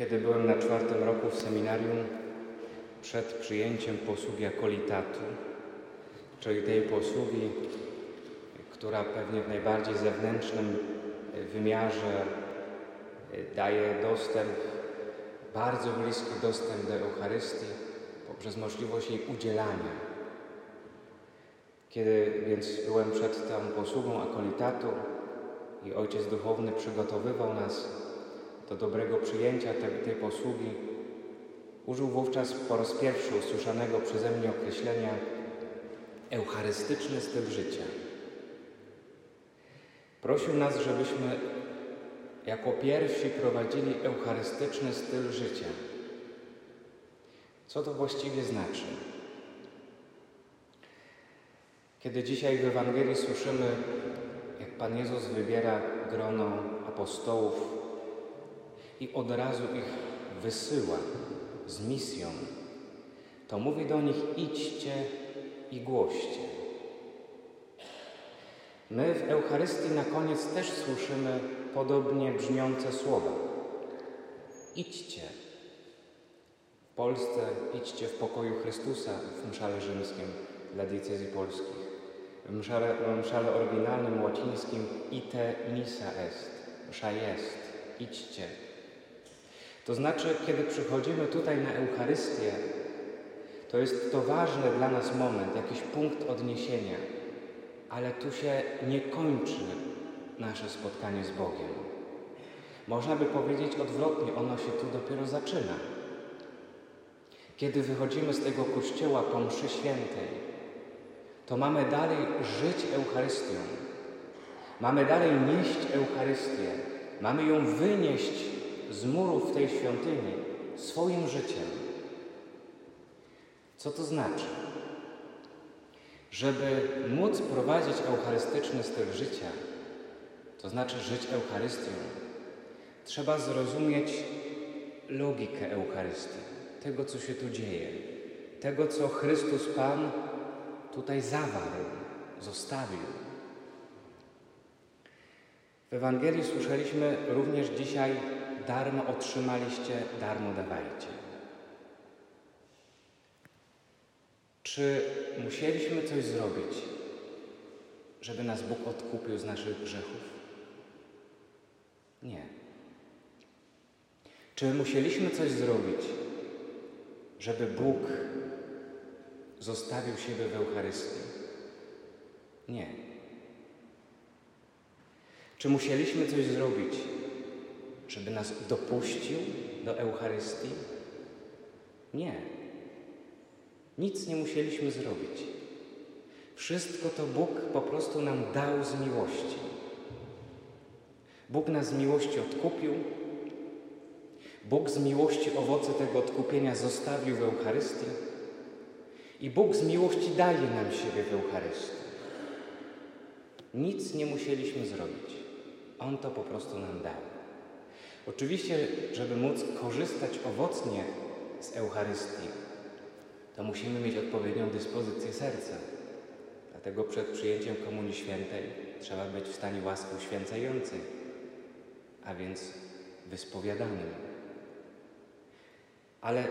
Kiedy byłem na czwartym roku w seminarium, przed przyjęciem posługi akolitatu, czyli tej posługi, która pewnie w najbardziej zewnętrznym wymiarze daje dostęp, bardzo bliski dostęp do Eucharystii poprzez możliwość jej udzielania. Kiedy więc byłem przed tą posługą akolitatu i ojciec duchowny przygotowywał nas do dobrego przyjęcia tej, tej posługi, użył wówczas po raz pierwszy usłyszanego przeze mnie określenia eucharystyczny styl życia. Prosił nas, żebyśmy jako pierwsi prowadzili eucharystyczny styl życia. Co to właściwie znaczy? Kiedy dzisiaj w Ewangelii słyszymy, jak Pan Jezus wybiera grono apostołów i od razu ich wysyła z misją, to mówi do nich: idźcie i głoście. My w Eucharystii na koniec też słyszymy podobnie brzmiące słowa. Idźcie. W Polsce idźcie w pokoju Chrystusa w mszale rzymskim dla diecezji polskich. W mszale, w mszale oryginalnym łacińskim ite misa est. Msza jest. Idźcie. To znaczy, kiedy przychodzimy tutaj na Eucharystię, to jest to ważny dla nas moment, jakiś punkt odniesienia, ale tu się nie kończy nasze spotkanie z Bogiem. Można by powiedzieć odwrotnie, ono się tu dopiero zaczyna. Kiedy wychodzimy z tego kościoła po mszy świętej, to mamy dalej żyć Eucharystią. Mamy dalej nieść Eucharystię. Mamy ją wynieść z murów tej świątyni swoim życiem. Co to znaczy? Żeby móc prowadzić eucharystyczny styl życia, to znaczy żyć Eucharystią, trzeba zrozumieć logikę Eucharystii, tego, co się tu dzieje, tego, co Chrystus Pan tutaj zawarł, zostawił. W Ewangelii słyszeliśmy również dzisiaj: darmo otrzymaliście, darmo dawajcie. Czy musieliśmy coś zrobić, żeby nas Bóg odkupił z naszych grzechów? Nie. Czy musieliśmy coś zrobić, żeby Bóg zostawił siebie w Eucharystii? Nie. Czy musieliśmy coś zrobić, żeby nas dopuścił do Eucharystii? Nie. Nic nie musieliśmy zrobić. Wszystko to Bóg po prostu nam dał z miłości. Bóg nas z miłości odkupił. Bóg z miłości owoce tego odkupienia zostawił w Eucharystii. I Bóg z miłości daje nam siebie w Eucharystii. Nic nie musieliśmy zrobić. On to po prostu nam dał. Oczywiście, żeby móc korzystać owocnie z Eucharystii, to musimy mieć odpowiednią dyspozycję serca. Dlatego przed przyjęciem Komunii Świętej trzeba być w stanie łaski uświęcającej, a więc wyspowiadanym. Ale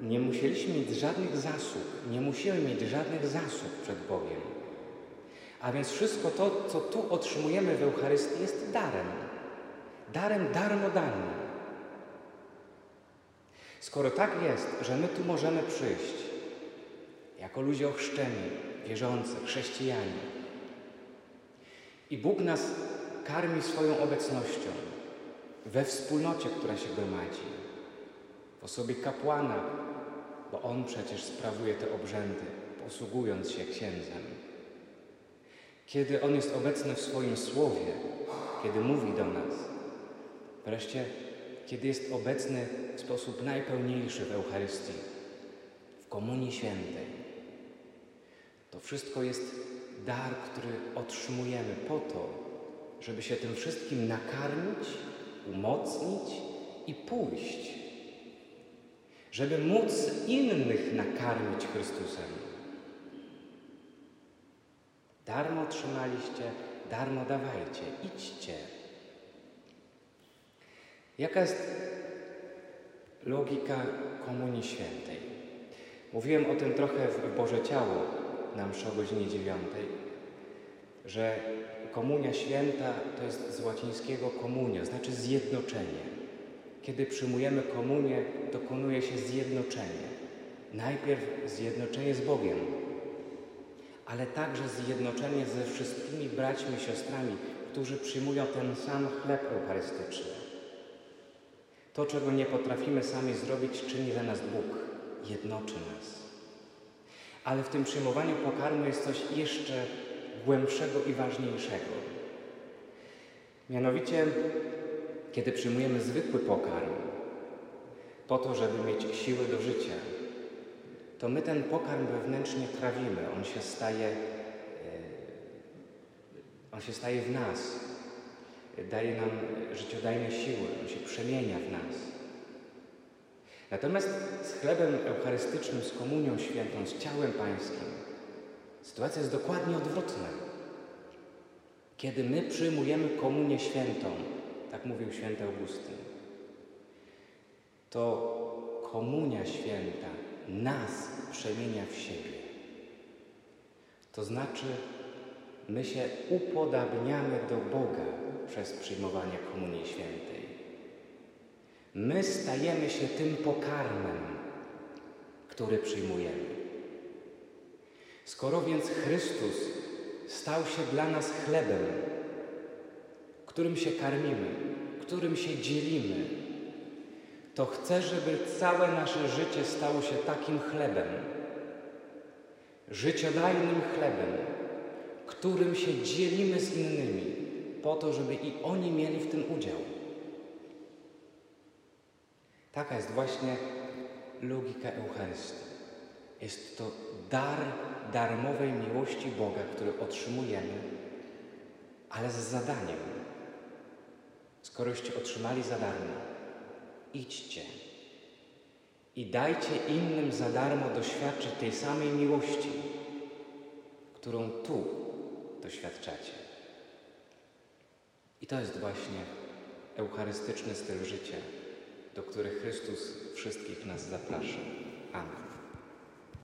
nie musieliśmy mieć żadnych zasług, nie musimy mieć żadnych zasług przed Bogiem. A więc wszystko to, co tu otrzymujemy w Eucharystii, jest darem. Darem darmodannym. Skoro tak jest, że my tu możemy przyjść jako ludzie ochrzczeni, wierzący, chrześcijanie i Bóg nas karmi swoją obecnością we wspólnocie, która się gromadzi, w osobie kapłana, bo on przecież sprawuje te obrzędy, posługując się księdzem. Kiedy on jest obecny w swoim słowie, kiedy mówi do nas, wreszcie kiedy jest obecny w sposób najpełniejszy w Eucharystii, w Komunii Świętej. To wszystko jest dar, który otrzymujemy po to, żeby się tym wszystkim nakarmić, umocnić i pójść. Żeby móc innych nakarmić Chrystusem. Darmo otrzymaliście, darmo dawajcie, idźcie. Jaka jest logika Komunii Świętej. Mówiłem o tym trochę w Boże Ciało na mszy o godzinie dziewiątej, że Komunia Święta to jest z łacińskiego komunia, znaczy zjednoczenie. Kiedy przyjmujemy komunię, dokonuje się zjednoczenie. Najpierw zjednoczenie z Bogiem, ale także zjednoczenie ze wszystkimi braćmi siostrami, którzy przyjmują ten sam chleb eucharystyczny. To, czego nie potrafimy sami zrobić, czyni za nas Bóg, jednoczy nas. Ale w tym przyjmowaniu pokarmu jest coś jeszcze głębszego i ważniejszego. Mianowicie, kiedy przyjmujemy zwykły pokarm, po to, żeby mieć siłę do życia, to my ten pokarm wewnętrznie trawimy. On się staje, e, on się staje w nas. Daje nam życiodajne siły. On się przemienia w nas. Natomiast z chlebem eucharystycznym, z komunią świętą, z ciałem pańskim, sytuacja jest dokładnie odwrotna. Kiedy my przyjmujemy komunię świętą, tak mówił święty Augustyn, to komunia święta nas przemienia w siebie. To znaczy, my się upodabniamy do Boga przez przyjmowanie Komunii Świętej. My stajemy się tym pokarmem, który przyjmujemy. Skoro więc Chrystus stał się dla nas chlebem, którym się karmimy, którym się dzielimy, to chcę, żeby całe nasze życie stało się takim chlebem, życiodajnym chlebem, którym się dzielimy z innymi, po to, żeby i oni mieli w tym udział. Taka jest właśnie logika Eucharystii. Jest to dar darmowej miłości Boga, który otrzymujemy, ale z zadaniem. Skoroście otrzymali za darmo, idźcie i dajcie innym za darmo doświadczyć tej samej miłości, którą tu doświadczacie. I to jest właśnie eucharystyczny styl życia, do których Chrystus wszystkich nas zaprasza. Amen.